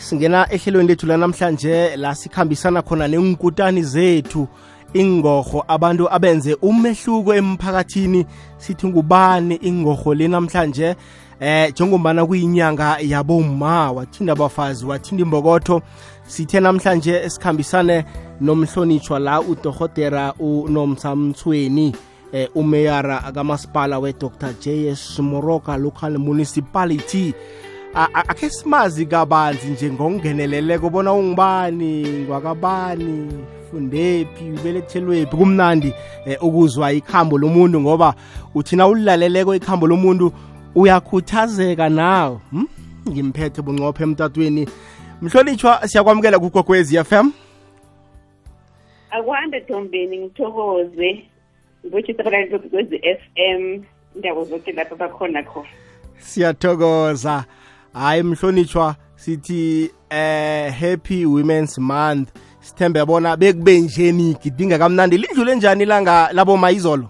singena ehlelweni lethu lanamhlanje la sikhambisana khona nenkutani zethu ingorho abantu abenze umehluko emphakathini sithi ngubani ingorho le namhlanje eh njengombana kuyinyanga yabomma wathinda abafazi wathinda imbokotho sithe namhlanje sikhambisane nomhlonitshwa la udohotera unomsamthweni eh, umeyara kamasipala we-dr js moroka local municipality akhe simazi kabanzi nje ngokungeneleleko bona ungubani ngwakabani ufundephi ubelethelwephi kumnandi eh, ukuzwa ikhambo lomuntu ngoba uthina ulilaleleko ikhambo lomuntu uyakhuthazeka nawo hmm? ngimphethe bunqophe emtatweni mhlonitshwa siyakwamukela kukwekwezi FM akwande thombeni ngithokoze ngibotshisa phakathi kwezi f m indawo zoke lapho bakhona khona siyathokoza hayi mhlonitshwa sithi eh happy women's month sithembe bona bekube njeni gidinga kamnandi lidlule njani ilanga labo mayizolo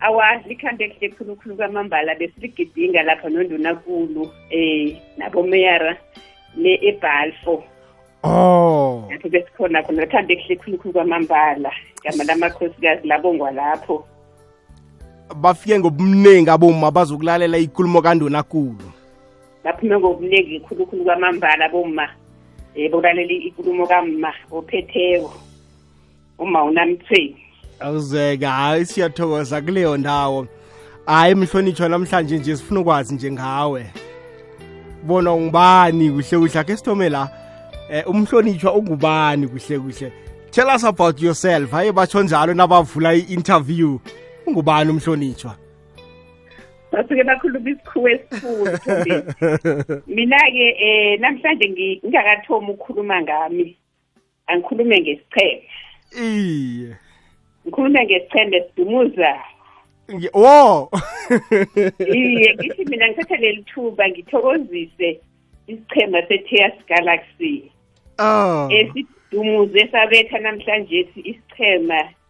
awa likhambe kuhle khulukhulu kwamambala besiligidinga lapha nondunakulu um eh, nabomeyara le ebhalfo oh lapho besikhona khona likhambe kuhle khulukhulu kwamambala gama lamakhosikazi labongwa lapho bafike ngobuningi aboma bazokulalela ikulumo kandunakulu baphume ngobuningi khulukhulu kwamambala bomma um eh, bokulalela ikulumo kamma ophetheko uma unamthweni awuzeke hayi siyathokoza kuleyo ndawo hayi mhlonitshwa namhlanje nje sifuna ukwazi nje ngawe bona ungubani kuhle kuhle akhe sithome la eh, umhlonitshwa ungubani kuhle kuhle tell us about yourself haye batsho njalo nabavula i-interview ungubani umhlonitshwa basuke bakhuluma isikhuwa esikhulu mina-ke um namhlanje ngingakathomi ukukhuluma ngami angikhulume ngesicheme iye ngikhulume ngesicheme sidumuza wo iye ngithi mina ngithatha leli thuba ngithokozise isichema se-teas galaxy oh. esidumuze sabetha namhlanje isichema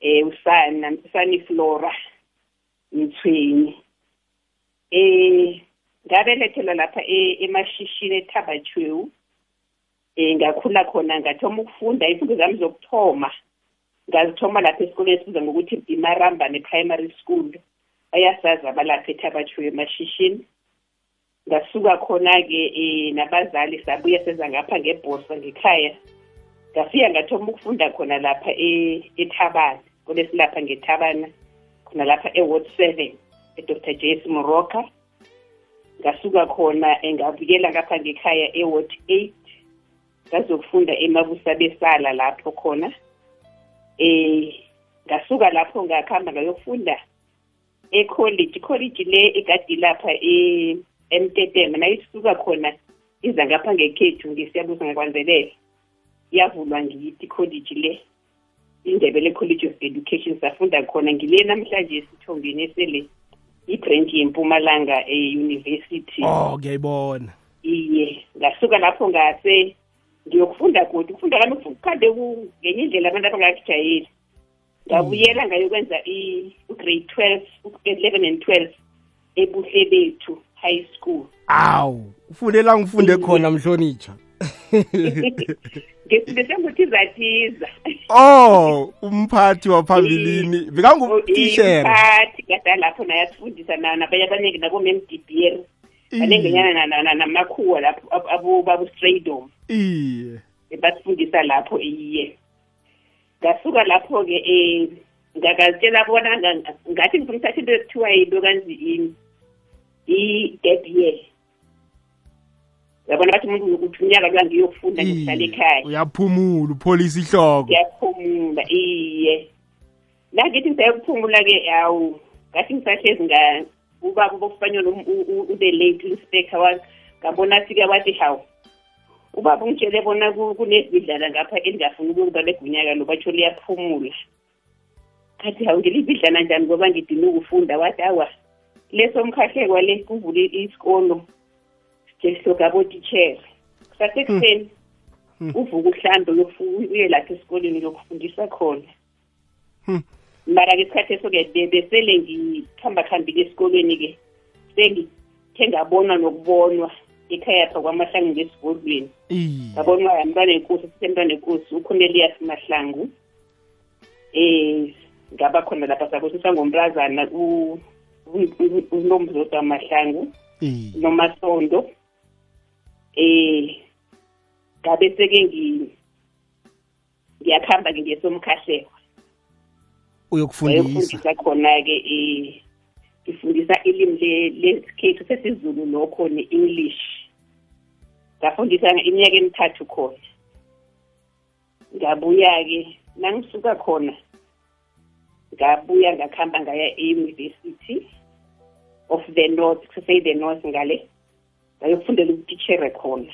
eh usana usani Flora Mthweni eh ngabelethelwa lapha e, emashishini ethabathwewu um eh, ngakhula khona ngathoma ukufunda ifundo zami zokuthoma ngazithoma lapha esikoleni esibiza ngokuthi imarambane primary school bayasazi abalapha ethabathwewu emashishini ngasuka khona-ke um nabazali sabuya seza ngapha ngebhosa ngekhaya ngafika ngathoma ukufunda khona lapha e-, ethabana kulesilapha ngethabana khona lapha e-ward seven edr jas moroka ngasuka khona eh, ngabuyela ngapha ngekhaya e-ward eight ngazokufunda emabusa besala lapho khona um ngasuka lapho ngakuhamba ngayofunda ecollege icollege le ikade lapha e-, emtetema nayisuka khona iza ngapha ngekhethu ngesiyabuza ngakwanzelela yavulwa ngiyithi icollege le indebele college of education safunda khona ngile namhlanje esithombeni esele i-branch yempumalanga e-university oh ngiyayibona iye ngasuka lapho ngase ngiyokufunda godi ukufunda kami kukhande ngenye indlela abantu abangakujayeli ngabuyela ngayokwenza i-grade twelve eleven and twelve ebuhle bethu high school awu ufunela ngifunde khona mhlonitsha ngesinto senguthi zathiza oh umphathi waphambilini bekangutishera umphathi kade lapho naye asifundisa nabanye abaningi nabomem d b r baningenyana namakhuwa lapho abobaba ustraydom iye basifundisa lapho iye ngasuka lapho-ke um ngakazitshela bona ngathi ngifuna uthatha into ekuthiwa yinto kanzi ini i-gap year yabona bathi umuntu ukuthi unyaka lwa ngiyokufunda ngihlala ekhaya uyaphumula upholisa ihloko uyaphumula iye nangithi ngisayokuphumula-ke awu ngathi ngisahlezi ubaba ubokufanyona um, ube late inspector wa ngabona afika wathi hawu ubaba ungitshele bona kunezidlala ngapha endingafuni ukuba legunyaka lo batsho liyaphumula athi hawu ngilibidlana njani ngoba ngidinwe ukufunda wathi awa leso mkhahlekwa le kuvule isikolo sihloga abotitshere kusasekuseni hmm. uvuka uhlambe uye lapha esikoleni uyokufundisa khona hmm. mara ke isikhathi eso-ke besele ngikuhamba khambile esikolweni-ke sengithenga bonwa nokubonwa ekhayapha kwamahlangu ngesigodlweni ngabonwa mntwana enkosi sisemntwana enkosi ukhoneliyas mahlangu um ngaba khona lapha sabusisa ngomrazana unomzodo wamahlangu nomasondo um ngabe seke ngiyakuhamba ke ngesomkhahleko uyokufundisa khona-ke ngifundisa ilimi lesikhethu sesizulu lokho ne-english ngafundisa iminyaka emithathu khona ngabuya-ke nangisuka khona ngabuya ngakuhamba ngaya e-university of the north kusese-the north ngale ngayokufundela ubutitshere khona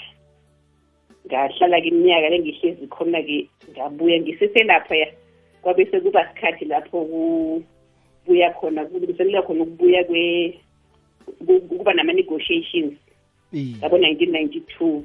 ngahlala-ke iminyaka le ngihlezi khona-ke ngabuya ngiseselapha ya kwabe sekuba sikhathi lapho kubuya khona kulungiselela khona ukubuya kuba nama-negotiations yabo-nineteen ninety-two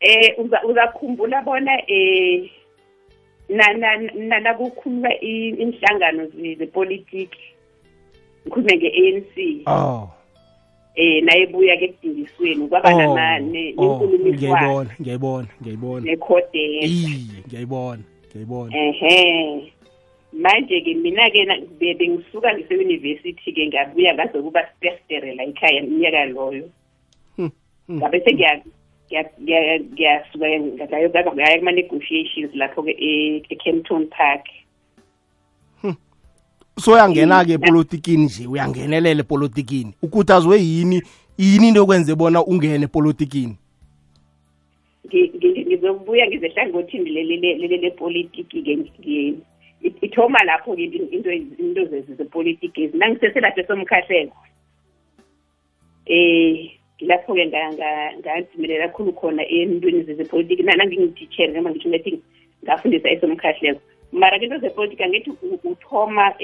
eh uzakhumbula bona eh nanakukhuluma inhlangano zepolitiki ngikhulume nge-anc oh eh naye buya ke kudingisweni kwaba oh, nama oh, nenkulumiswano ngiyayibona ngiyayibona nekhodela iye ngiyayibona ngiyayibona ehe manje-ke mina-ke bengisuka ngise-university-ke ngabuya ngazokuba spersterela ikhaya iminyaka loyo Hmm, hmm. ngabe ngiyasuka ngaya kuma-negotiations lapho-ke e-, e-campton park hmm. so uyangena-ke epolitikini nje uyangenelela epolitikini ukhuthazwe yini yini into yokwenze bona ungene epolitikini ngizokubuya ngizehlangothini lepolitiki-ke ithoma lapho-ke into zepolitiki nangiseselaphe somkhahleko eh lapho-ke ngadzimelela khulu khona entweni zezepolitiki nangingititshere noma ngitsho ngathi ngafundisa esomkhahleko mara ke into zepolitiki angithi uthoma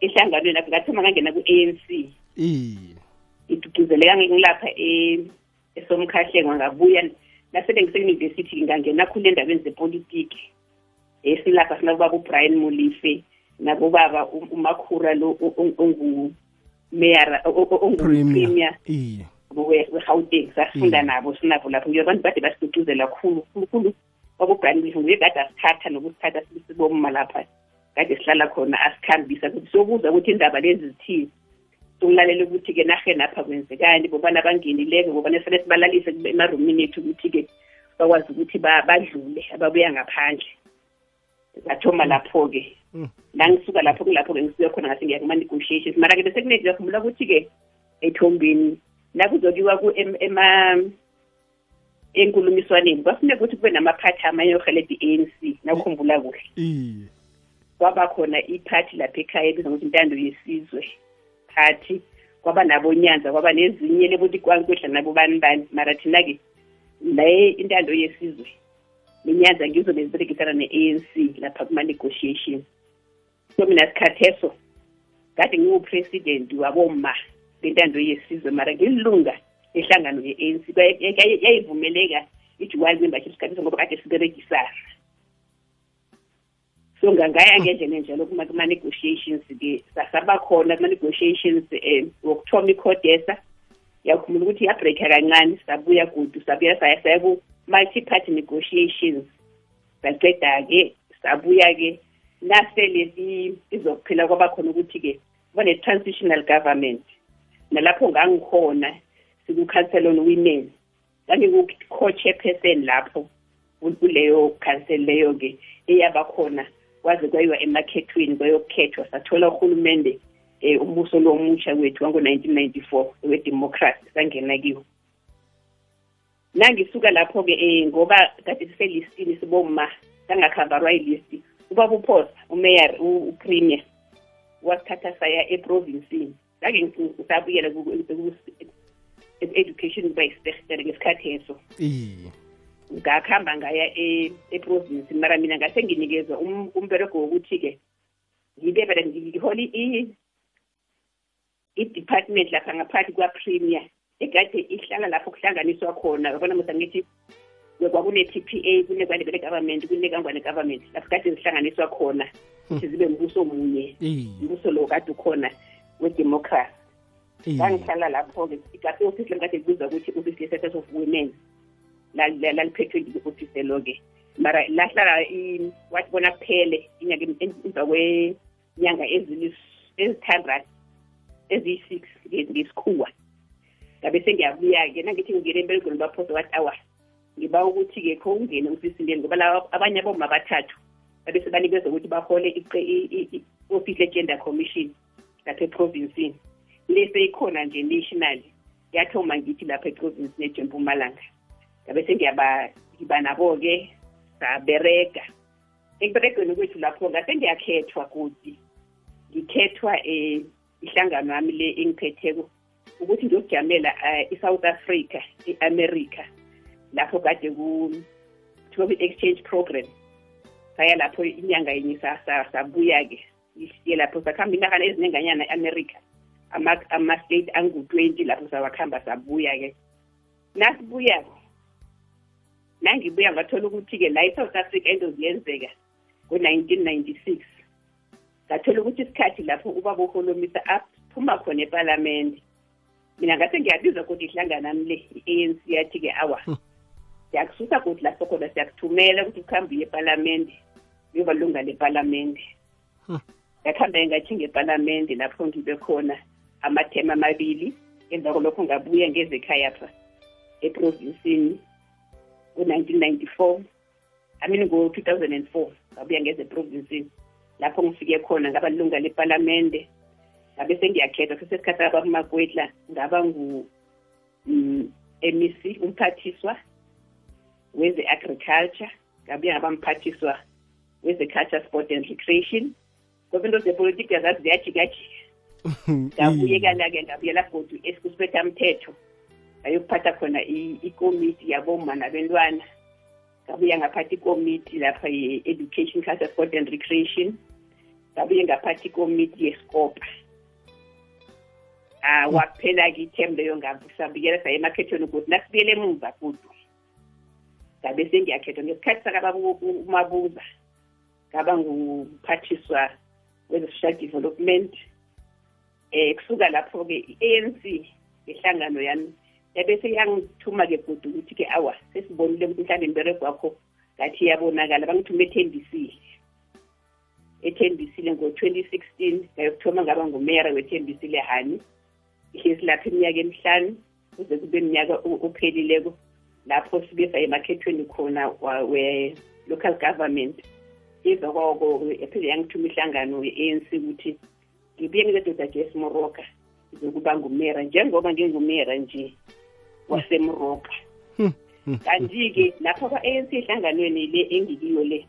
ehlanganweni lapho ngathoma ngangena ku-a n c iye ngiduduzele ngangingilapha esomkhahlengwa ngabuya nasele ngiseyunivesithi ngingangena khulu endabeni zepolitiki esilapha sinakubaba ubrian mulife nakubaba umakhura lo ongumeyara ongupremier iye wegauteng sasifunda nabo sinabo lapho abantu bade basiduduzela khulu khulu khulu kwabobrani ngisho nguye kade asithatha nokusithatha sibisibomma lapha kade sihlala khona asikhambisa ukuthi sokuza ukuthi indaba lezi zithize sokulalela ukuthi-ke narheni apha kwenzekani bobana bangenileke bobana sele sibalalise emarumini ethu ukuthi-ke bakwazi ukuthi badlule ababuya ngaphandle ngathoma lapho-ke mm. nangisuka lapho kulapho-ke ngisuke khona ngase ngiya kuma-negotiations mara-ke bese kunekuyakhumbula ukuthi-ke ethombeni nakuzokiwa enkulumiswaneni kwafuneka ukuthi kube namaphathi amanye ohelebha i-anc nakukhumbula kuhle iye kwaba khona iphathi lapha ekhaya ebizwa ngokuthi intando yesizwe phathi kwaba nabonyanza kwaba nezinye lebothi kwankwehla nabo bani bani mara thina-ke naye intando yesizwe nenyanza ngizo beziberekisana ne-a n c lapha kuma-negotiation so mina sikhatheso kade ngiwupresident wabomma bentando yesizwe mara ngililunga ehlangano ye-anc yayivumeleka ijuwayi kwembatha isikhatheso ngoba kade siberegisana so ngangaya ngendlela enjalo kuma-negotiations ke sasaba khona kuma-negotiations um wokuthoma ikhodesa yakhumula ukuthi yabreaka kancane sabuya kudu sabuya saya saya ku-multi party negotiations saqeda-ke sabuya-ke nasele izokuphela kwaba khona ukuthi-ke bane-transitional government nalapho ngangikhona siku-council on women ngangikuco-chairperson lapho kuleyo council leyo-ke eyaba khona kwaze kwayiwa emakhethweni kwayokukhethwa sathola urhulumende um umbuso lo omusha kwethu wango-1994 wedemokhrasi sangena kiwo nangisuka lapho-ke um ngoba kade siselistini siboma sangakhavarwa ilisti ubaba uphosa umayor upremier wasithatha saya eprovinsini ngake ngisabuyela education by stehtere ngesikhathi eso ngakuhamba ngaya e, eprovinsi mara mina ngase nginikezwa um, umberego wokuthi-ke ngibe bela ngihole i-department lapha ngaphathi kwa-premier ekade ihlala lapho kuhlanganiswa khona yabona musa ngithi kwakune-t p a kunekwane bele government kunekangwane government lapho kade zihlanganiswa khona hmm. ukuthi zibe mbuso munye mbuso lo kade ukhona wedemocracy ngangihlala lapho-ke igase ofisi lami kade kubuza ukuthi ofisi le-status of women laliphethwe ngi-ofisi elo-ke mara lahlala wathi bona kuphele inyaka emva inyanga ezithandathu eziyi-six ngesikhuwa ngabe sengiyabuya-ke nangithi ngingene emberegweni baphosa wathi awa ngiba ukuthi-ke kho ungene usisindeni ngoba la abanye aboma abathathu babe sebanikezwa ukuthi bahole i-office legender commission lapha eprovinsini le seyikhona nje national yathoma ngithi lapha eprovinsini ejempumalanga ngabe sengiba nabo-ke saberega ekuberegweni kwethu lapho ngase ngiyakhethwa kuthi ngikhethwa um ihlangano yami le engiphetheko ukuthi ngiyokujamela um i-south africa i-america lapho kade kuthiwa kwi-exchange program saya lapho inyanga yenye sabuya-ke siye lapho sakuhamba inakana ezinenganyana i-america ama-state angu-twenty lapho sawakuhamba sabuya-ke nasibuyako nangibuya ngathola ukuthi-ke la e-south africa into ziyenzeka ngo-nineteen ninety-six ngathola ukuthi isikhathi lapho ubaba uholomisa aphuma khona epalamende mina ngathi ngiyabizwa kodwa ihlanganami le i-a n c yathi-ke awa hmm. siyakususa kodwa lapho khona siyakuthumela ukuthi ukuhambe uye epalamende uyobalunga lepalamende hmm. ngakhambe ngathi ngepalamende lapho ngibe khona amathema amabili ngemva kolokho ngabuya ngezekhayapha eprovinsini ngo-nineteen ninety-four i mean ngo-two thousand and four ngabuya ngezeprovinsini lapho ngifike khona ngaba lunga lepalamende ngabe sengiyakhetha sesesikhathi abakumakwetla ngaba ngu-mec mm, e umphathiswa weze-agriculture ngabuye ngabamphathiswa wezeculture sport and recreation ngoba into zepolitiki azazi ziyajikajika ngabuye kana-ke ngabuyela godu esikusiphethamthetho ngayokuphatha khona ikomiti yaboma nabentwana ngabuye ngaphatha ikomiti lapha ye-education culture sport and recreation ngabuye ngaphatha ikomiti yesikopa um waphela-ke ithembe leyo ngabuyela saye emakhethweni ukuthi nasibuyele emuva kudu ngabe sengiyakhethwa ngesikhathi sakababa umabuza ngaba ngumphathiswa wezesocial development um kusuka lapho-ke i-anc ngehlangano yami yabe seyangithuma-ke kude ukuthi-ke awa sesibonile ukuthi mhlawumbe imberego wakho ngathi iyabonakala bangithuma ethembisile ethembisile ngo-twenty sixteen ngayokuthoma ngaba ngumeyara wethembisile hani ihlezi lapha iminyaka emihlanu kuze kube mnyaka ophelileko lapho sibe sayemakhethweni khona we-local government ngiva kwako ephinde yangithuma ihlangano ye-anc ukuthi ngibuye ngiledoda jesi moroka ngizokuba ngumera njengoba ngingumera nje wasemoroka hmm. kanti-ke lapha kwa-anc ehlanganweni le engikiyo le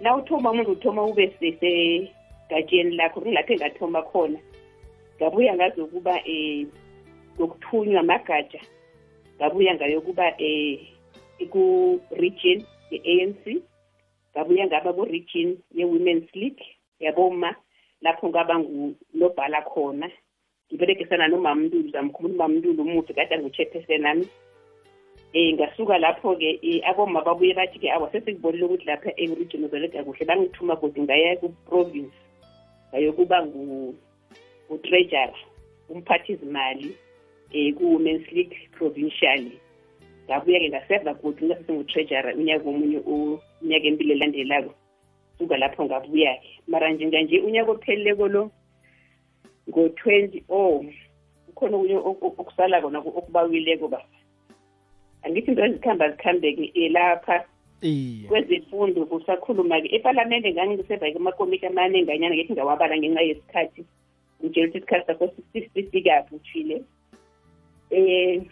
la uthoma umuntu uthoma ube sesegatsheni lakho kulapho engathoma khona ngabuya ngazokuba um eh, ngokuthunywa amagatsha ngabuya ngayokuba um ku-region ye-a n c ngabuya ngaba ku-region ye-women's league yaboma lapho ngaba ngunobhala khona ngiberegisana nomamntulu zamkhulu umamntulu umuthi kade anguchephese nami um ngasuka lapho-ke eh, aboma babuye bathi-ke awa sesikubonile ukuthi lapha eurigion uzoleka kuhle bangithuma kude ngaya ku-province ngayokuba ngu-treasure umphathi izimali um eh, ku-women's league provincially ngabuya-ke ngaseva kude ngasesengu-treasure unyaka omunye unyaka empilo elandelako suka lapho ngabuya-ke mara njenganje unyaka opheleleko lo ngo-twenty o oh, kukhona okunye okusala kona okubawileko baba angithi into ezikhamba zikhambeke elapha kwezefundo kusakhuluma-ke epalamende ngangisevake amakomiti amaningi anyana ngethi ngawabala ngenxa yesikhathi ngitshela ukuthi isikhathi sakho sisikaphi uthile um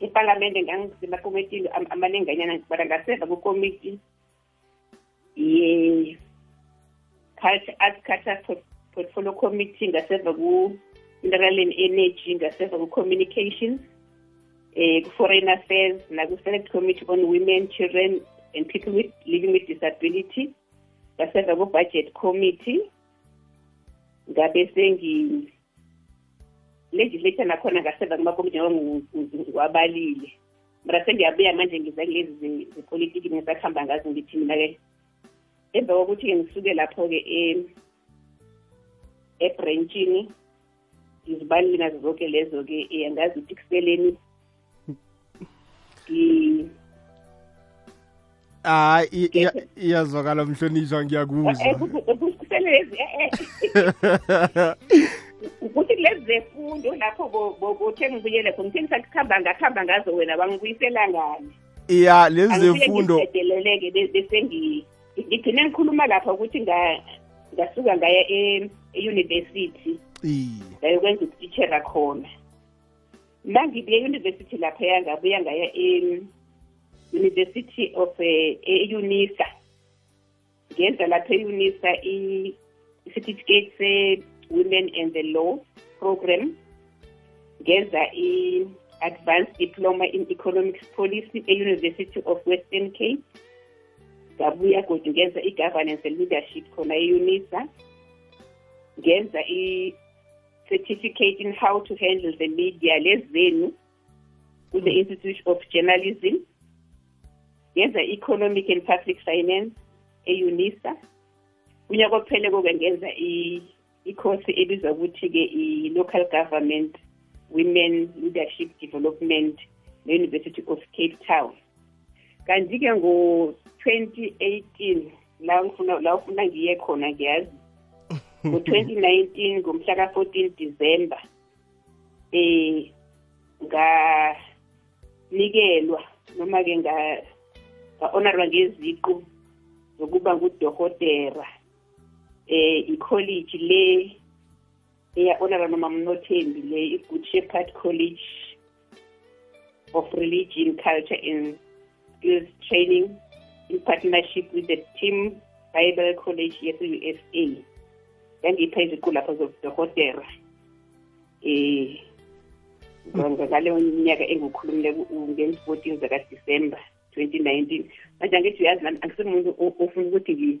ipalamende ngangisemakomitini amaninganyana ngibala ngaseva kukomiti ye culture portfolio committee ngaseva ku-mineral and energy ngaseva ku-communications eh ku-foreign affairs naku-select committee on women children and people with living with disability ngaseva ku-budget committee ngabe sengi legislature nakhona ngaseva kumakomiti wabalile mara sengiyabuya manje ngiza kulezi zepolitiki ngisakuhamba ngazo ngithi mina-ke emva kokuthi-ke ngisuke lapho-ke ebrantshini ngizibalile nazo zonke lezo-ke angazi ukuthi kuseleni hayi iyazwakala mhlonishwa ngiyakuzwa eh, ukuthi lezi zefundo lapho bothe ngibuyele khona ngithe ngisakuhamba ngakuhamba ngazo wena bangibuyisela ngani iya lezi zefundo ngideleleke bese ngigcine ngikhuluma lapha ukuthi ngasuka ngaya e-university ngayokwenza ukutitshera khona nangibuye eyunivesithi lapha yangabuya ngaya e-university of eh, e-unisa ngenza lapha e-unisa i-certificate se-women and the law program ngenza i-advanced diploma in economics policy e-university of western cape ngabuya kodwa ngenza i-governance and leadership khona e-unisa ngenza certificate in how to handle the media lezenu kule hmm. institute of journalism ngenza economic and public finance eunisa unyaka opheleko-ke ngenza ikhosi ebizwa ukuthi-ke i-local government women leadership development ne-university of cape town kanti-ke ngo-2018 la ngifuna la ufuna ngiye khona ngiyazi ngo-2019 ngomhla ka-14 December eh nganikelwa noma ke nga honorwa ngeziqu zokuba ngudokotera eh icollege le eya olaba nomamnothembi le i-good shepherd college of religion culture and skills training in partnership with the team bible college yase-u s a yangipha iziqu lapho zodokotera um ngaleyo minyaka engikhulumile nge-fourteen zakadisemba twenty nineteen manje angithi uyazi nami angisimuntu ofuna ukuthi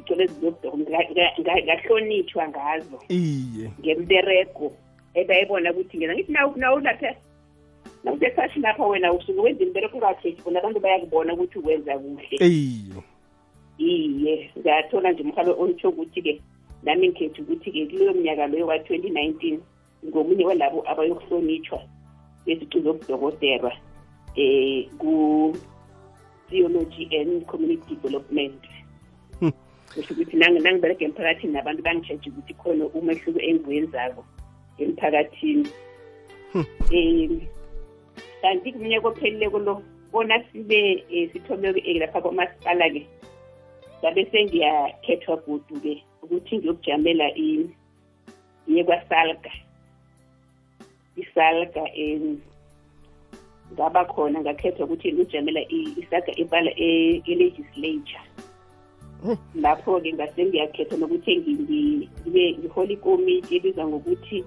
ngithole ngahlonitshwa ngazo iye ngemberego ebayibona ukuthi ngena ngithi nawulathe nawusesashi lapha wena usuke wenza imberego ungathethi bona abantu bayakubona ukuthi wenza kuhle iye iye ngathola nje umhalo ongitsho ukuthi-ke nami ngikhetha ukuthi-ke kuleyo mnyaka loyo wa-twenty nineteen ngomunye walabo abayokuhlonitshwa besicuzo kudokoterwa eh ku theology and community development hmm. kusho ukuthi nangibereke emphakathini nabantu bangisheje ukuthi khona umehluko engiwenzako emphakathini um hmm. kanti kumnyaka ophelileko lo bona sibe eh, sithome eh, lapha kwamasipala-ke ngabe sengiyakhethwa godu-ke ukuthi ngiyokujamela ngiye kwasalga isalga um ngaba khona ngakhetha ukuthi ngijamela isaga ibala e, e-legislature oh. lapho-ke ngase ngiyakhetha nokuthi ngibe ngihole ikomiti ebizwa ngokuthi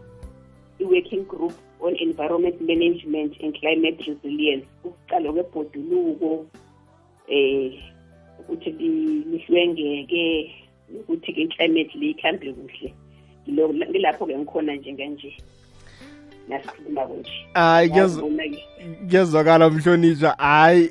i-working group on environment management and climate resilience ukuqalwa kwebhoduluko um ukuthi lihlwengeke ukuthi-ke i-climate le ikhambe kuhle ngilapho-ke ngikhona njenganje nasikhulumako nje hayi kuyezwakala mhlonitshwa hayi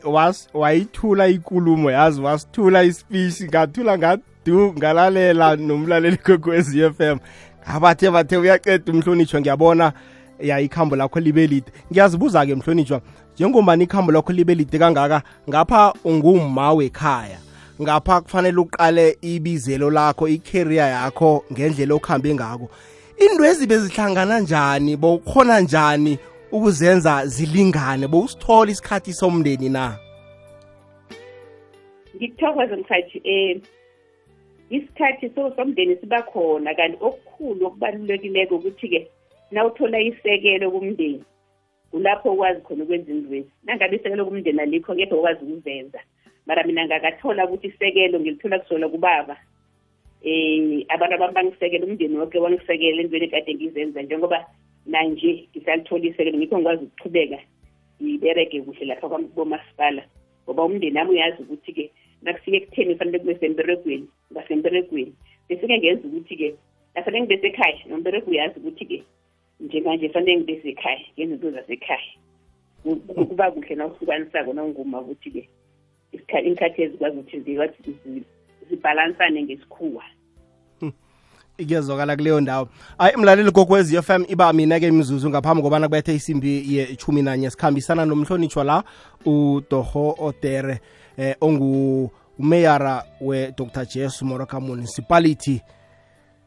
wayithula ikulumo yazi wasithula isipishi ngathula ngadu ngalalela nomlaleli kwekwezi f m abathe bathe uyaqeda umhlonitshwa ngiyabona ya ikhambo lakho libe lide ngiyazibuza-ke mhlonitshwa njengombani ikhambo lakho libe lide kangaka ngapha ungumma wekhaya ngapha kufanele uqale ibizelo lakho i-career yakho ngendlela okuhambe ngako into ezibezihlangana njani bowukhona njani ukuzenza zilingane bowusithola isikhathi somndeni na ngikuthokoze mkhathi um eh, isikhathi so somndeni siba khona kanti okukhulu okubalulekileko ukuthi-ke na uthola isekelo kumndeni kulapho ukwazi khona ukwenza indwezi nangabe isekelo kumndeni alikho ngekhe ukwazi ukuzenza mara mina ngakathola ukuthi isekelo ngilithola kusola kubaba um abantu abami bangisekele umndeni woke wangisekele entweni kade ngizenza njengoba nanje ngisalithola isekelo ngikho ngikwazi ukuqhubeka ngiberege kuhle lapha bomasipala ngoba umndeni ami uyazi ukuthi-ke nakufike ekutheni kufanele kube semberegweni uba semberegweni bese-ke ngenza ukuthi-ke nafanele ngibe sekhaya nomberego uyazi ukuthi-ke njenganje fanele ngibe sekhaya ngezinto zasekhaya kuba kuhle na uhlukanisako na unguma ukuthi-ke inkhathi ezikwazi ukuthi zibhalansane ngesikhuwa kuyezwakala kuleyo ndawo ayi mlaleli kokwez f m iba mina-ke imizuzu ngaphambi kobana kubethe isimbi yechumi nanye sikhambisana nomhlonitshwa la udoho otere eh, ongumeyara wedr jesu moroka municipality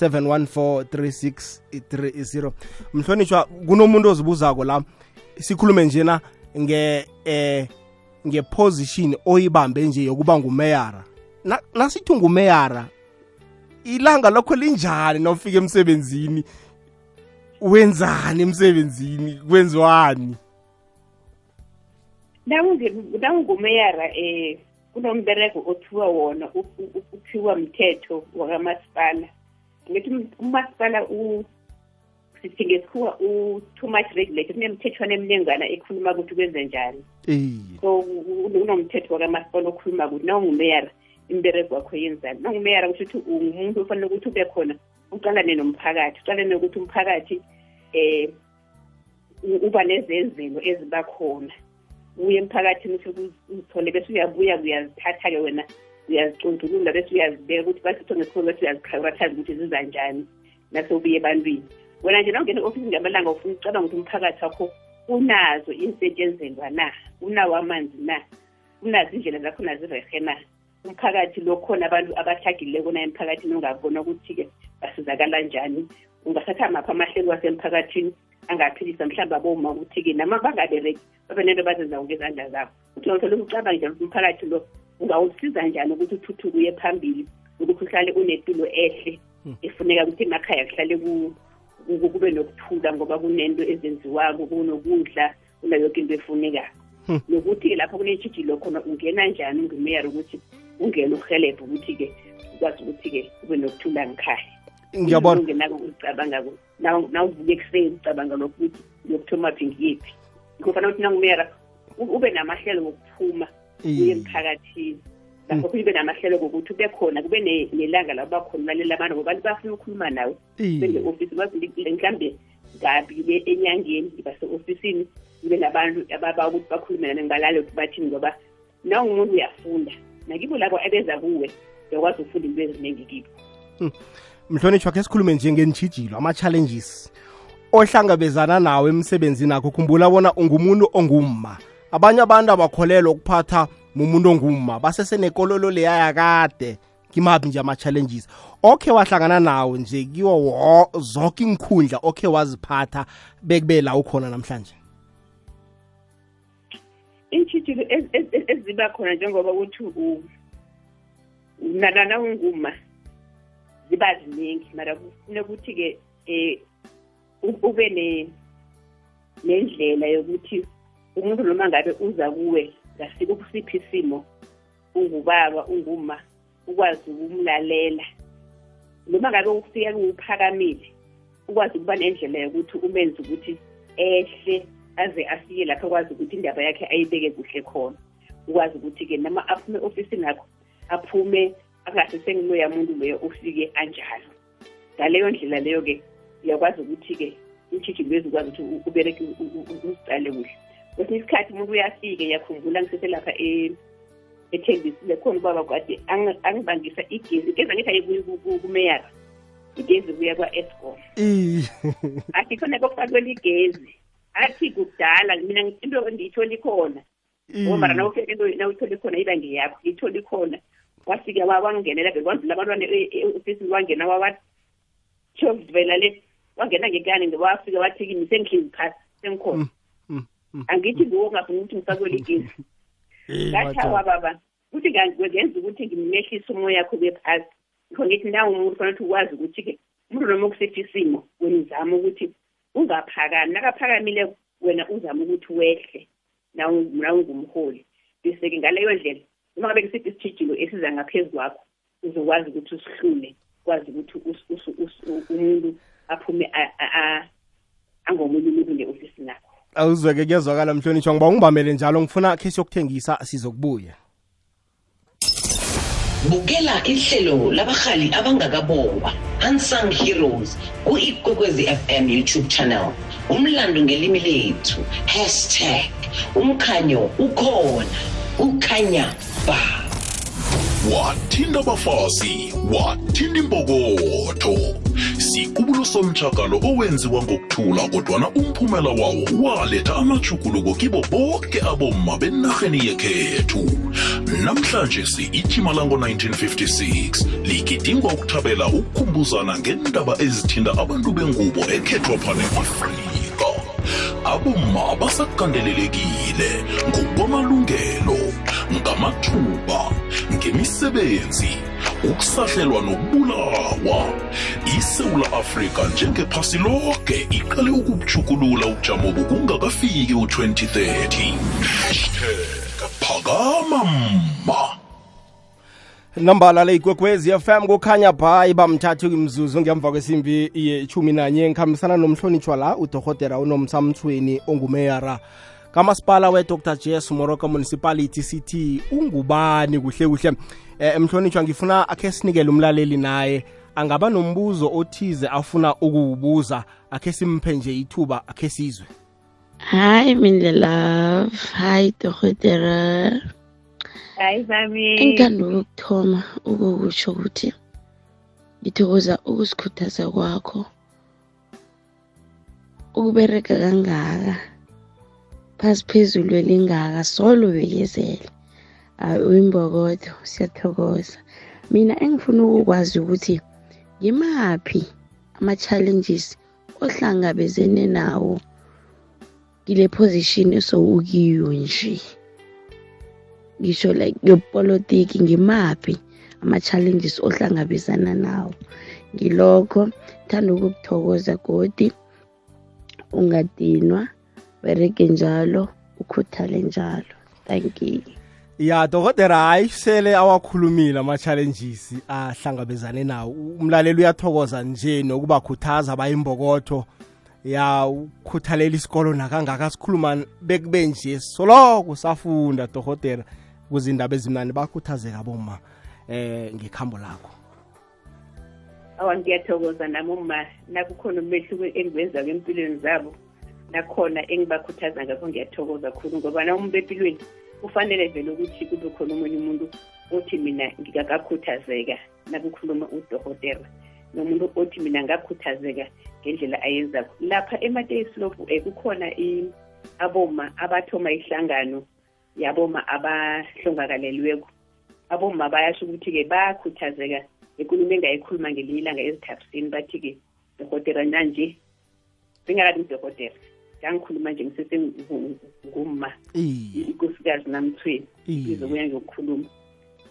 7143630 mhlonishwa kunomuntu ozibuzako la sikhulume njena nge eh ngeposition oyibambe nje yokuba ngumeyara nasithi ngumeyara ilanga lokho linjani nawufika emsebenzini wenzani emsebenzini kwenziwani nawungumeyara um eh, kunomberego othiwa wona uthiwa mthetho wakamasipala ngithi umasipala sithi ngesikhuwa u-too much regulate kunemthethwana eminengana ekhuluma ukuthi kwenze njani so kunomthetho wakamasipala okhuluma ukuthi nawungumeyara imberego wakho yenzani nawungumeyara kusho ukuthi ungumuntu ofanele ukuthi ube khona uqalane nomphakathi uqalane ukuthi umphakathi um uba nezenzelo eziba khona uye emphakathini usuke uzithole bese uyabuya uyazithatha-ke wena uyazicuntulula bese uyazibeka ukuthi basitho ngesikolo bese uyaziqhakurathaza ukuthi zizanjani nasewubuye ebantwini wena nje nawungena i-ofisi ngamalanga ufuna ucabanga ukuthi umphakathi wakho unazo iinsetshenzendwa na unawo amanzi na unazo indlela zakho nazirehe na umphakathi lo khona abantu abathagileko naye emphakathini ongabona ukuthi-ke basizakala njani ungasatha maphi amahlelo wasemphakathini angaphilisa mhlawumbe aboma ukuthi-ke nama bangabereki babe nento bazenza ngezandla zabo ukuthi ngithole umcabangi njalo ukuthi umphakathi lo ungawusiza njani ukuthi uthuthuke uye phambili ukuthi uhlale unetilo ehle hmm. efuneka ukuthi emakhaya kuhlale kube nokuthula ngoba kunento ezenziwako kunokudla kula yoke into efunekako hmm. nokuthi-ke lapho kunetshijilo khona ungena njani ungumeyara ukuthi ungene uhelebhe ukuthi-ke ukwazi ukuthi-ke ube nokuthula ngikhaya ngiyabona ungenako ucabangako nawuvuka ekuseni ucabanga lokhu ukuthi yokuthoma phi ngiyiphi ngofana ukuthi nangumeyara ube namahlelo wokuphuma uye emphakathini lapho hmm. kube namahlelo kokuthi ube khona kube nelanga lapho bakhona lalela abantu ngoba bafuna ukukhuluma nawe bene-ofisi mhlawumbe ngabile enyangeni ngiba se-ofisini ngibe nabantu ababa ukuthi bakhulume nami ngibalale ukuthi bathini ngoba na ungumuntu uyafunda nakibo labo ebeza kuwe uyakwazi ukufunda into eziningi kibo hmm. mhlonitshwa khe sikhulume nje ngenitshijilo ama-challenges ohlangabezana nawo emsebenzini akho khumbula bona ungumuntu ongumma abanye abantu abakholelwa ukuphatha mumuntu ongumma basesenekololo leya yakade kimaphi nje ama-challenges okhe wahlangana nawo nje kiwo zonke inkhundla okhe waziphatha bekube la ukhona namhlanje iintshijilo eziba khona njengoba ukuthi nalana unguma ziba ziningi mara kufuna ukuthi-ke um ube nendlela yokuthi umuntu noma ngabe uza kuwe ngasiphi isimo ungubaba unguma ukwazi ukumlalela noma ngabe ukufika kuwuphakamile ukwazi ukuba nendlela yokuthi umenze ukuthi ehle aze afike lapho kwazi ukuthi indaba yakhe ayibeke kuhle khona ukwazi ukuthi-ke noma aphume ofisini akho aphume angasesenginoya muntu loyo ufike anjalo ngaleyo ndlela leyo-ke uyakwazi ukuthi-ke iintshijilo lezi ukwazi ukuthi ubereke uziqale kuhle kwesinye isikhathi umuntu uyafike yakhumbula ngiseselapha e-, ethembisile khona ubaba kwade angibangisa igezi igezi angithi ayibuyi kumeyara igezi kuya kwa-escom athi khona kokufakwela igezi athi kudala mina into ndiyitholi khona mm. ngombana nawuke into nawuthole khona iba ngeyakho ngiyithole khona wafike wangenela bekwazile abantwana e, e, usisi wangena wawashokuvela le wangena ngekani wafike wathi kimi sengihlezi phasi sengikhona mm, mm, mm, angithi nguwo ngafuna ukuthi ngisakwelekile eh, ngathi awa baba kuthi ngenza ukuthi ngimehlise umoya yakho ube phasi ngikho ngithi nawo umuntu fanele ukuthi ukwazi ukuthi-ke umuntu noma ukusethi isimo wena uzama ukuthi ungaphakami nakaphakamile wena uzama ukuthi wehle nawungumholi bese-ke ngaleyo ndlela noma ngabe kusiphi isitshijilo esiza ngaphezu kwakho uzokwazi ukuthi usihlule kwazi ukuthi umuntu aphume angomunye umuntu nge-ofisi nakho awuzweke kuyezwakala mhlonishwa ngoba ungibamele njalo ngifuna khe siyokuthengisa sizokubuya bukela ihlelo labarhali abangakabowa unsung heroes ku-ikwekwezi fm youtube channel umlando ngelimi lethu hashtag umkhanyo ukhona ukhanya ba wathinta abafazi wathinta imbokotho sikubulo somtshagalo owenziwa ngokuthula kodwana umphumela wawo waletha amajuguluko kibo bonke abomma benarheni yekhethu namhlanje si-ijima lango-1956 ligidingwa ukuthabela ukukhumbuzana ngendaba ezithinta abantu bengubo ekhethwa phane afrika kwezamaphiko abomma basakandelelekile ngokwamalungelo ngamathuba ngemisebenzi ukusahlelwa nokubulawa isewula afrika njengephasi loke iqale ukubutjhugulula ubujamo bokungakafiki u-2030 phakama mma nambala leyikwekwezi fm kukhanya bhayi bamthathu imzuzu ngemva kwesimbi yeshumi nanye ngikhambisana nomhlonitshwa la udorhotera unomsamthweni ongumeyara kamasipala we-dr jes moroka municipality sithi ungubani kuhle kuhle um eh, mhlonitshwa ngifuna akhe sinikele umlaleli naye angaba nombuzo othize afuna ukuwubuza akhe simphe nje ithuba akhe sizwe Hi, Mindy Love. Hi, Dokotera. Hi, Mami. Engithanda ukuthoma ukukusho ukuthi ngithokoza ukusikhuthaza kwakho ukubereka kangaka phasi phezulu elingaka solo bekezele hayi uyimbokodo siyathokoza mina engifuna ukukwazi ukuthi ngimaphi ama-challenges ohlangabezene nawo kile position esowukiyo nje ngisho like yopolitiki ngimaphi ama-challenges ohlangabezana nawo ngilokho thanda ukukuthokoza godi ungadinwa bereke njalo ukhuthale njalo thank you ya dokotela hayi sele awakhulumile ama-challenges ahlangabezane nawo umlaleli uyathokoza nje nokubakhuthaza bayimbokotho ya ukhuthalela isikolo nakangaka sikhuluma bekube nje soloko safunda dokotela kuzindaba ezimnani bakhuthazeka boma eh ngekhambo lakho awa ngiyathokoza nami uma nakukhona umehluko engiwenza kwempilweni zabo nakhona engibakhuthaza ngakho ngiyathokoza khulu ngoba na umuntu empilweni kufanele vele ukuthi kube khona omunye umuntu othi mina ngikakakhuthazeka nakukhuluma udohotera nomuntu othi mina ngakhuthazeka ngendlela ayenzako lapha emateyisilofu um eh, kukhona aboma abathoma ihlangano yaboma abahlongakaleliweko abomma bayasho ukuthi-ke bayakhuthazeka ekulumo engayikhuluma ngelinye ilanga ezithabisini bathi-ke dokotera nanje singakathi ngidokotera ngangikhuluma nje ngisese ngumma ikosikazi namthweni izokuya ngiyokukhuluma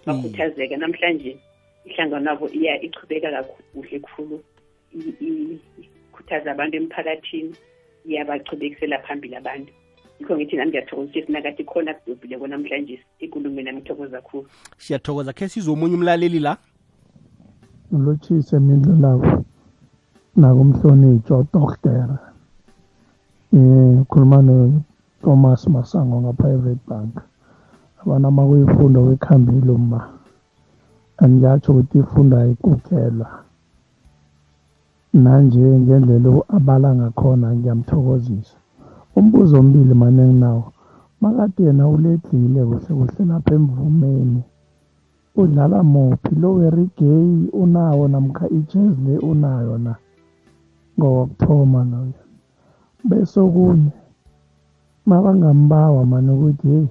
bakhuthazeka namhlanje ihlanganwabo iya ichubeka kakuhle khulu ikhuthaza abantu emphakathini iyabachubekisela phambili abantu yikho ngithi nami ngiyathokoza ukuthi sinakade khona kudobhileko namhlanje ikulume nami ngithokoza khulu siyathokoza khe sizomunye umlaleli la ulotshise mindlu labo nakumhlonitshwa udoktera um eh, ukhuluma notomas masango ngaprivate bank abantu amakuyifunda wekhambile uma angiyatsho ukuthi ifunda ayikukelwa nanje ngendlela abala ngakhona ngiyamthokozisa umbuzo ombili mane nginawo makade yena uledlile kuhle kuhle lapha emvumeni udlala muphi lo werigay unawo namkha ijez le unayo na ngowokuthoma loyo bese okunye mabangambawa mani ukuthi heyi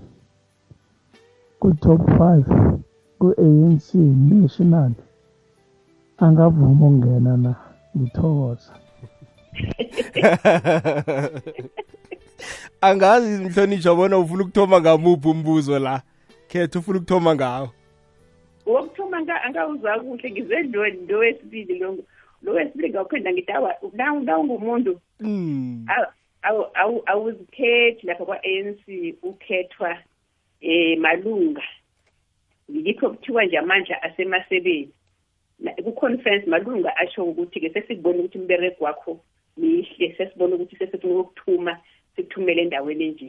ku-top five ku-anc national angavuma ukungena na ngithokoza angazi mhlonishwa bona ufuna ukuthoma ngamuphi umbuzo la khetha ufuna ukuthoma ngawo wokuthoma angawuzwa kuhle ngize lo wesibili lo wesibili ngawuphendla ngithi awa nawungumuntu hmm. awuzikhethi lapha kwa-anc ukhethwa um malunga ngikho kuthiwa nje amandla asemasebeni ku-conference malunga asho ukuthi-ke sesikubona ukuthi umberego wakho mihle sesibona ukuthi sesifuna ukukuthuma sikuthumele endaweni enje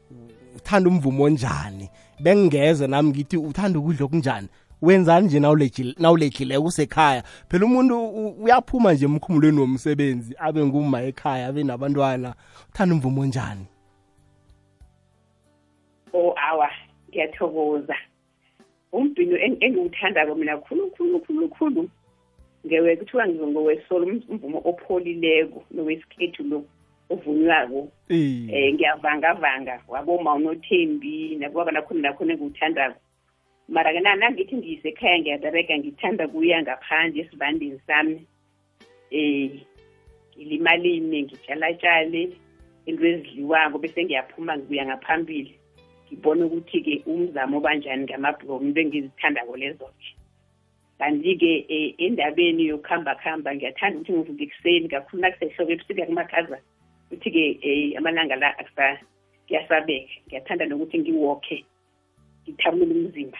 uthanda umvumo onjani bengingeze nami ngithi uthanda ukudla okunjani wenzani nje nawuledlileko usekhaya phela umuntu uyaphuma nje emkhumulweni womsebenzi abe nguma ekhaya abe nabantwana uthanda umvumo onjani o oh, awa ngiyathokoza umbhino engiwuthandako mina khulu khulu khulu khulu ngewe kuthiwa ngizongowesolo umvumo opholileko nowesikhethu lo ovunywako um eh, ngiyavangavanga waboma unothembi nakuba nakhona nakhona engiwuthandako mara ke nangithi ngiyisekhaya ngiyabereka ngithanda kuya ngaphandle esivandeni sami um ngilimalini ngitshalatshale into ezidliwako bese ngiyaphuma ngibuya ngaphambili ngibone ukuthi-ke umzamo obanjani ngamabhlomu into engizithandako lezo-ke kanti-ke um endabeni yokuhamba kuhamba ngiyathanda ukuthi ngivuke ekuseni kakhulu nakusehloko ebusika kumakhaza ukuthi-ke um amalanga la kuyasabeka ngiyathanda nokuthi ngiwokhe ngithabulule umzimba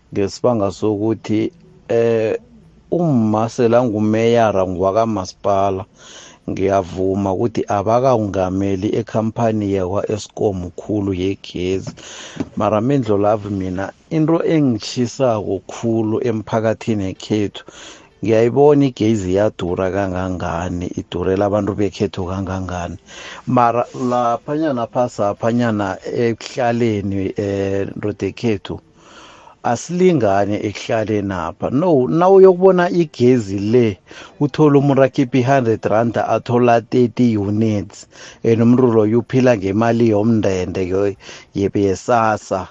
ngesibanga sokuthi eh umma selangumeyara ngwakamasipala ngiyavuma ukuthi abakawungameli ekhampani yakwa-escom khulu yegezi mara mindlolavu mina into engitshisako khulu emphakathini ekhethu ngiyayibona igezi iyadura kangangani idurela abantu bekhethu kangangani mara laphanyana phasi aphanyana ekuhlaleni um eh, rodekhethu asilingane ekuhlaleni-apha no nawuyokubona igezi le uthole umuntu akhipha i-hundred randa athola thirty units and umuntu loyo uphila ngemali yomndende yesasa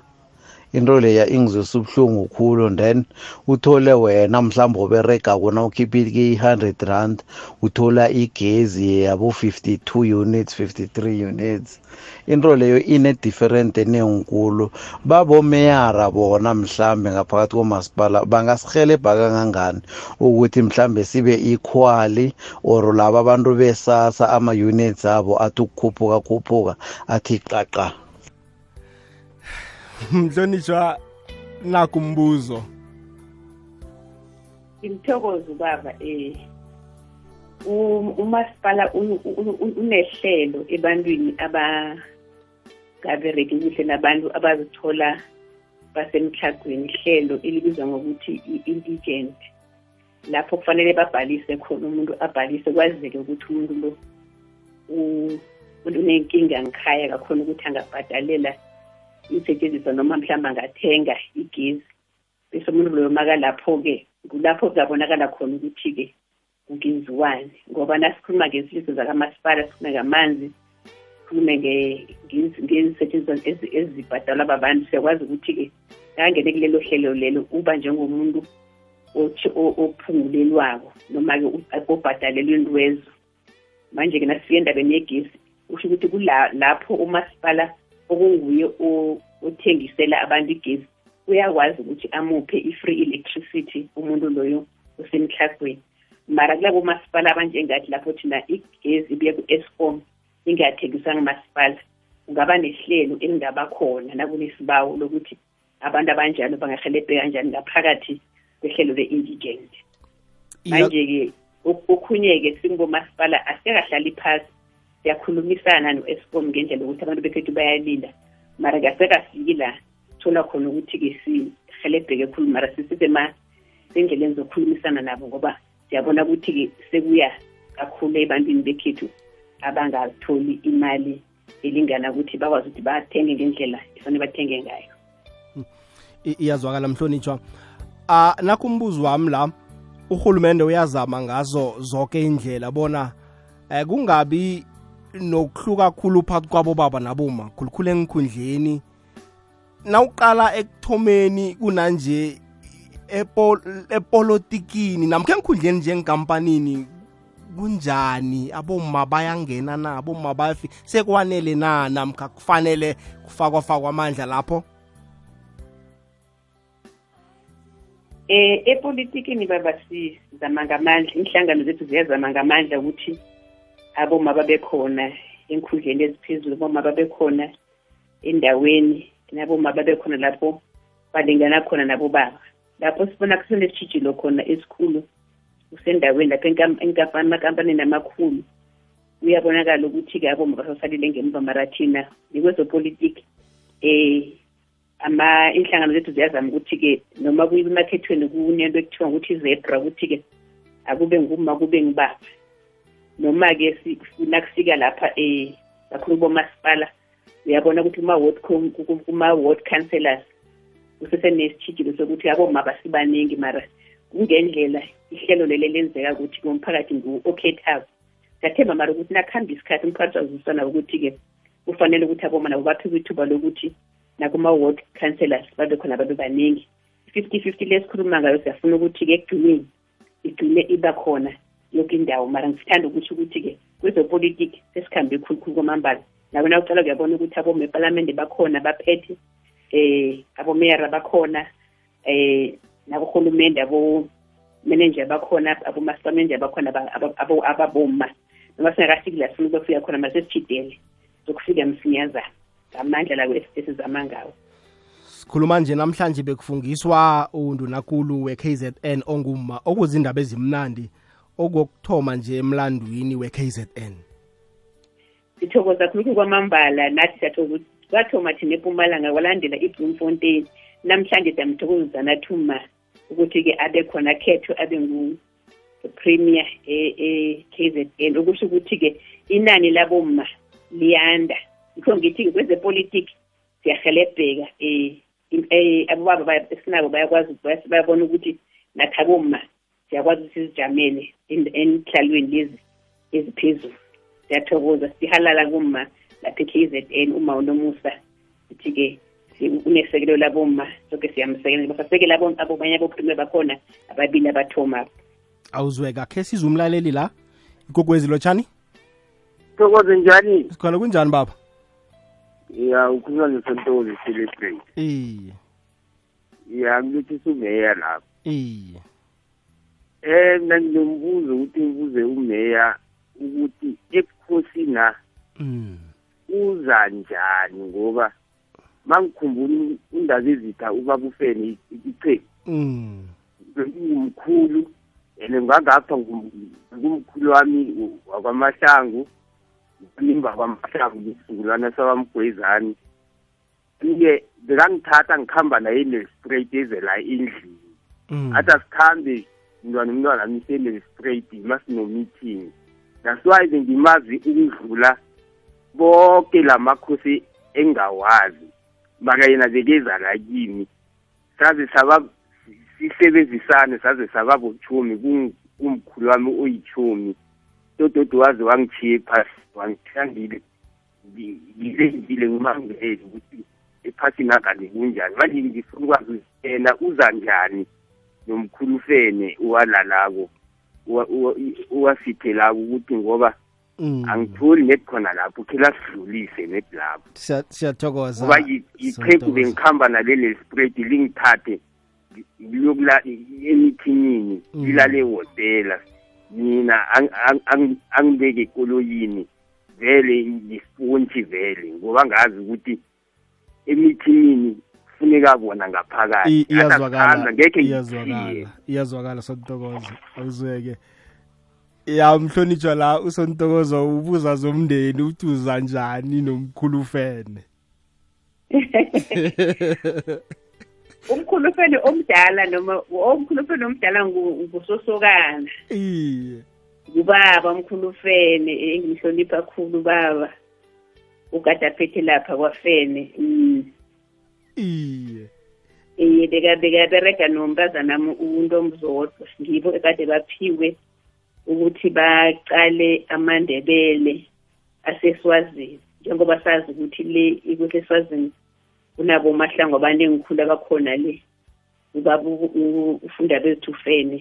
into leya ingizwisa ubuhlungu khulu and then uthole wena mhlawumbe oberega kona ukhiphe i-hundred rand uthola igezi yabo-fifty-two units fifty-three units into leyo inediferent eneenkulu babomeyara bona mhlambe ngaphakathi komasipala bangasirhelebha kangangani ukuthi mhlambe sibe equally or laba abantu besasa ama-units abo athi ukukhuphuka khuphuka athi qaqa mhlonishwa nakumbuzo ngithokoza ubaba um umasipala unehlelo ebantwini abangabereki kuhle nabantu abazithola basemtlhagweni ihlelo elibizwa ngokuthi i-indigent lapho kufanele babhalise khona umuntu abhalise kwazeke ukuthi umuntu lo unenkinga ngikhaya kakhona ukuthi angabhadalela iinsetshenziswa noma mhlawumbe angathenga igezi bese umuntu loyo makalapho-ke kulapho kuyabonakala khona ukuthi-ke ngenziwani ngoba nasikhuluma ngeziliso zakamasipala sikhulume ngamanzi sikhulume ngezisetshenziswa ezibhadalwa babantu siyakwazi ukuthi-ke kangene kulelo hlelo lelo uba njengomuntu ophungulelwako noma-ke obhadalelwe intwezo manje-ke nasifika endabeni yegesi kusho ukuthi kulapho umasipala okunguye othengisela abantu igesi uyakwazi ukuthi amuphe i-free electricity umuntu loyo osemtlhagweni mara kulabo masipala abanjengathi lapho thina igezi ibuye ku-escom ingathengisanga umasipala kungaba nehlelo elingabakhona nakunesibawo lokuthi abantu abanjani bangarhelebheka njani ngaphakathi kwehlelo le-indigent manje-ke okhunye-ke singomasipala asikahlali phasi siyakhulumisana no-escom ngendlela yokuthi abantu bekhethu bayalinda mara kasekafiki la thola khona ukuthi-ke sihelebheke khulu mara sisisema sendleleni zokukhulumisana nabo ngoba siyabona ukuthi-ke sekuya kakhulu ebantwini bekhethu abangatholi imali elingana ukuthi bakwazi ukuthi bathenge ngendlela efanele bathenge ngayo hmm. iyazwakala mhlonitshwa um ah, nakho umbuzo wami la urhulumende uyazama ngazo zonke indlela bona um kungabi nokuhluka khulu phakathi kwabobaba naboma khulukhulu engikhundleni nawuqala ekuthomeni kunanje epolitikini namkhe enkhundleni njengenkampanini kunjani abomma bayangena na abomma bayafi sekwanele na namkha kufanele kufakwa fakwa amandla lapho eh epolitikini baba sizama ngamandla inhlangano zethu ziyazama ngamandla ukuthi abomma babekhona enkhundleni eziphezulu abomma babekhona endaweni naboma babekhona lapho balingana khona nabobaba lapho sibona kusenesitshijilo khona esikhulu kusendaweni lapho emakampanini amakhulu kuyabonakala ukuthi-ke aboma basasalile ngemva marathina nikwezopolitiki um eh, ama inhlangano zethu ziyazama ukuthi-ke noma kuyimakhethweni kunento ekuthiwa ukuthi izebra ukuthi-ke akube nguma kube ngibaba noma-ke nakufika lapha um kakhulu komasipala uyabona ukuthi kuma-ward kuma-ward councellors kusesenesitshijilo sokuthi aboma basibaningi mara kungendlela ihlelo leli lenzeka ukuthi komphakathi ngu-okhethako siyathemba mara ukuthi nakuhamba isikhathi umphakathi wazisana ukuthi-ke kufanele ukuthi aboma nabo baphiwe ithuba lokuthi nakuma-ward councellors babe khona babe baningi i-fifty fifty le sikhuluma ngayo siyafuna ukuthi-ke ekugcineni igcine iba khona yoke indawo mara ngisithanda ukuthi ukuthi-ke kwezopolitiki sesikhambe khulukhulu kwamambala nawe na ucala kuyabona ukuthi abome epalamende bakhona baphethe eh abomeyara bakhona eh nakurhulumende abo manager bakhona abomasta manager bakhona ababoma noma singakafiki la sifuna ukuyofika khona masesijidele zokufika msinyazana ngamandla lawo esizama ngawo sikhuluma nje namhlanje bekufungiswa undunakulu we-kzn ongumma okuzindaba ezimnandi okuyokuthoma nje emlandwini we-kzn sithokoza khulukhu kwamambala nathi siyathokoza ukuthi kwathoma thina epumalanga kwalandela ibloemfontein namhlanje siyamthokozana thuma ukuthi-ke abe khona khetho abe ngu-premier e-k e, z n okusho ukuthi-ke inani labomma liyanda ngikho ngithi-ke kwezepolitiki siyahelebheka um abobaba esinabo bayakwazi bayabona ukuthi nathi abomma siyakwazi ukuthi sizijamele enhlalweni lezi eziphezulu siyathokoza sihalala kumma lapha e-k z n uma unomusa sithi-ke unesekelo labomma soke siyamsekela basasekela abanye abophulume bakhona ababili abathoma awuzweka khe siza umlaleli la ikokwezi lotshani thokoze njani sikhona kunjani baba ya ukhuluma nesentoli celebrate iye ya ngilethisa umeya lapho iye eh mina nginombuzo ukuthi ngibuze umeya ukuthi ebukhosini na mm. uza njani ngoba mangikhumbula indaba ezitha uba kufeni icheki mm. ngumkhulu and ngangapha ngumkhulu wami wakwamahlangu nimba kwamahlangu ngisizukulwana sakwamgwezani iye bekangithatha ngikhamba naye ne-straight eze la endlini mm. athi asikhambe mntwana umntwana ami sene-straight masino-meeting that's why bengimazi ukudlula bonke la makhosi engawazi maka yena bekeza la kimi saze saba sisebenzisane saze saba bochumi kumkhulu wami oyichumi tododi waze wangithiye phasi wangithandile ngilenzile ngimangele ukuthi ephasini akade kunjani manje ngifuna ukwazi yena uza njani nomkhulufene uwalalako uwasithelako ukuthi ngoba Mm. angitholi net khona lapho khe lasidlulise net lapho siyathokoza ngoba yiqhegu bengikhamba naleli spredi lingithathe ngiyokula emithinini mm. ngilale ehotela mina angibeke ekoloyini vele ngifunthi vele ngoba ngazi ukuthi emithinini kufuneka bona ngaphakathi iyazwakala ngekhe iyazwakala iyazwakala sontokozo awuzweke ya mhlonitshwa la usontokozo ubuza zomndeni ukuthi uza njani nomkhulu ufene umkhulufeli omdala noma omkhulufeli omdala ngusosokana iye ngubaba umkhulufeni engihlonipha khulu baba ukade aphethe lapha kwafene mm. iye iye bekaberega nomntazanami umuntu omzodwa ngibo ekade baphiwe ukuthi baqale amandebele aseswazini njengoba sazi ukuthi le ikuhle eswazini kunabo mahlango abanengikhulu abakhona le ubaba ufunda bezithufene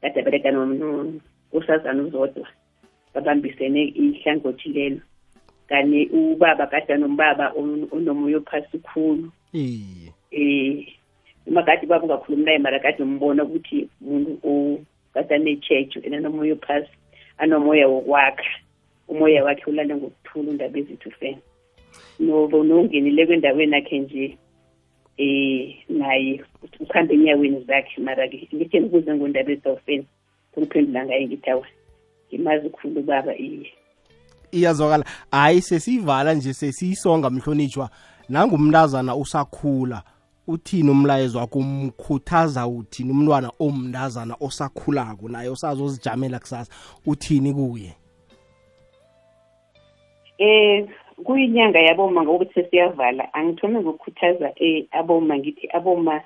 kade abereka nomnusazana uzodwa babambisene ihlangothi lelo kanti ubaba kade anombaba onomoya ophasi khulu um makade ubaba ungakhulumi naye mara kade umbona ukuthi muntu kade anetjhejo ena nomoya ophasi anomoya wokwakha umoya wakhe ulale ngokuthula undaba ezithu fena nongenileko endaweni akhe nje eh naye ukhamba enyaweni zakhe mara-ke ngithe ngibuze ngondaba ezitawufeni ngiphendula ngaye ngithi awa ngimazi khulu baba iye iyazwakala hayi sesiyivala nje sesiyisonga mhlonitshwa nangumntazana usakhula uthini umlayezo wakho umkhuthaza uthini umntwana omndazana osakhulako naye osazozijamela kusasa uthini kuye eh kuyinyanga yaboma ngokuthi sesiyavala angithome ngokukhuthaza eh aboma ngithi aboma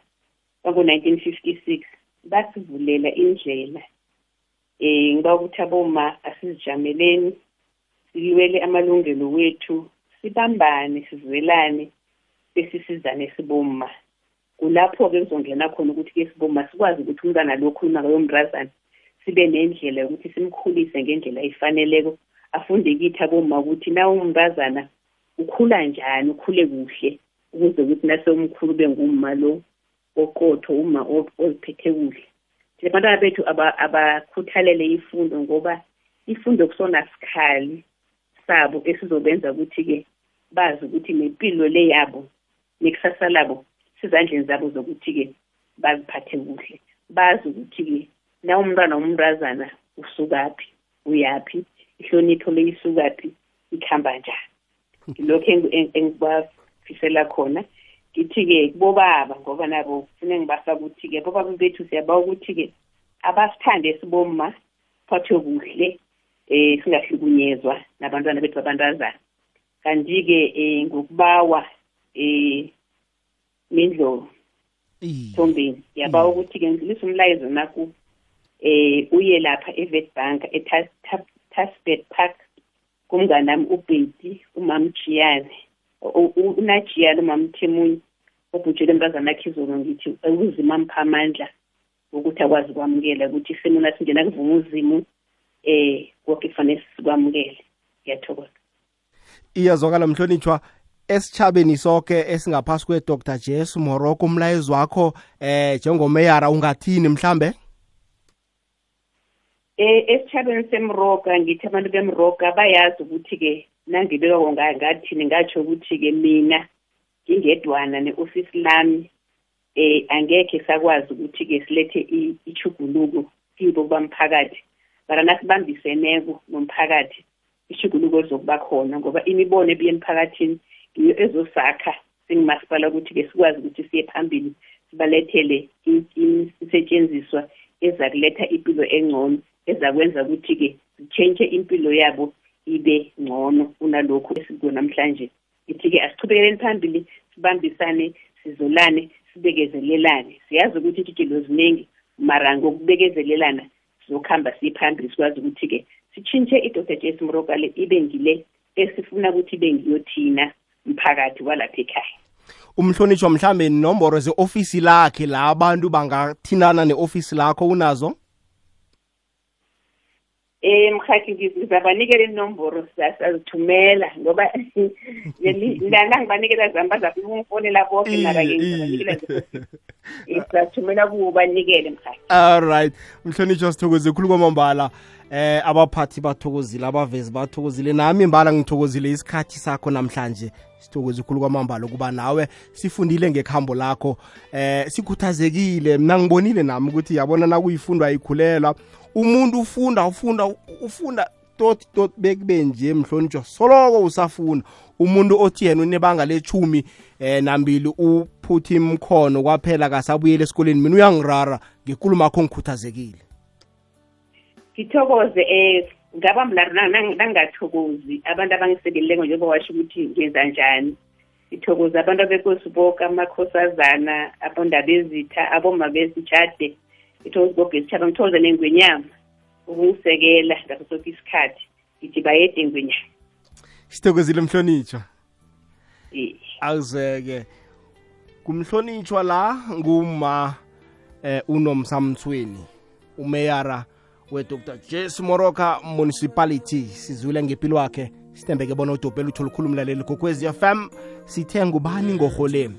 bango-1956 basivulela indlela um ngiba ukuthi aboma asizijameleni silwele amalungelo wethu sibambane sizwelane besisizane sibomma kulapho-ke kuzongena khona ukuthi ke sibomma sikwazi ukuthi umntwana lo okhuluma kayomrazana sibe nendlela yokuthi simkhulise ngendlela efaneleko afunde kithi abomma ukuthi na umrazana ukhula njani ukhule kuhle ukuze ukuthi nasewumkhulu ube ngumma lo oqotho uma oziphethe kuhle nje abantwana bethu abakhuthalele ifundo ngoba ifundo kusona sikhali sabo esizobenza ukuthi-ke bazi ukuthi nempilo le yabo nekusasa labo sizandleni zabo zokuthi-ke baziphathe kuhle bazi ukuthi-ke na umntwana umntazana usukaphi uyaphi ihlonipho leyisukaphi ikhamba njani lokhu engibafisela khona ngithi-ke kubobaba ngoba nabo funa ngibasa ukuthi-ke bobaba bethu siyabawa ukuthi-ke abasithande sibomma phathwe kuhle um singahlukunyezwa nabantwana bethu babantazana kanti-ke um ngokubawa um nendlovu thombeni yabawa ukuthi-ke ngidlulisa umlayezo naku um uye lapha evet bank etasbet park kumnganami ubheti umamjiyane unajiyane umamthemunye obhujele mntazana akhe izolo ngithi uzima mpha amandla ukuthi akwazi ukwamukela ukuthi isimo nasingena kuvuma uzimu eh konke kufanele sikwamukele ngiyathokoza iyazwakala mhlonitshwa esitshabeni sonke esingaphasi kwe-dr jesu moroko umlayezo wakho eh njengomeyara ungathini mhlambe eh esithabeni semroga ngithi abantu bemroga bayazi ukuthi ke nangibeka ngathi ningatsho ukuthi ke mina ngingedwana neoffice lami eh angekhe sakwazi ukuthi ke silethe ichuguluko kibo kubamphakathi bara nasibambiseneko nomphakathi ishiguluko ezokuba khona ngoba imibono ebuye emphakathini ngiyo ezosakha singumasipala ukuthi-ke sikwazi ukuthi siye phambili sibalethele isetshenziswa ezakuletha impilo engcono ezakwenza ukuthi-ke zitshentshe impilo yabo ibe ngcono kunalokhu esiko namhlanje ithi-ke asichubekeleni phambili sibambisane sizolane sibekezelelane siyazi ukuthi itshijelo ziningi mara ngokubekezelelana sizokuhamba siye phambili sikwazi ukuthi-ke sitshintshe idoda jesimroka le ibe ngile esifuna ukuthi ibe ngiyothina mphakathi walapha ekhaya umhlonishwa mhlambe inomboro ze-ofisi lakhe la abantu bangathinana ne-ofisi lakho unazo eh mkhathi ngizabanikela inomboro sazithumela ngoba lana ngibanikela zami bazakufonela bonke mara ke ngizabanikela ngisathumela kuwo banikele mkhaya all right mhlonitshwa sithokoze khulu kwamambala eh abaphathi bathokozile abavezi bathokozile nami mbala ngithokozile isikhathi sakho namhlanje sithokoze khulu kwamambala ukuba nawe sifundile ngekhambo lakho eh sikhuthazekile mina ngibonile nami ukuthi yabona nakuyifundwa ayikhulelwa umuntu ufunda ufunda ufunda toti toti bekube nje mhlonitshwa soloko usafuna umuntu othi yena unebanga lechumi eh nambili uphutha imkhono kwaphela kasabuyela esikoleni mina uyangirara ngikuluma akho ngikhuthazekile ngithokoze eh ngaba mlalo nangathokozi abantu abangisekeleleko njengoba washo ukuthi ngenza njani ngithokoze abantu abekosi boke amakhosazana abondabezitha abomabesitshade ngithokoze boke isitshaba ngithokoze nengwenyama ukungisekela ngaso soke isikhathi ngithi bayedengwinya sithokozile mhlonitshwa awuzeke kumhlonitshwa la nguma eh unomsamthweni umeyara wedr jesu moroka municipality sizwile ngempilo wakhe sithembeke bona udobhela utholukhulu umlaleli kokwezi fm sithe ngubani ngorholeni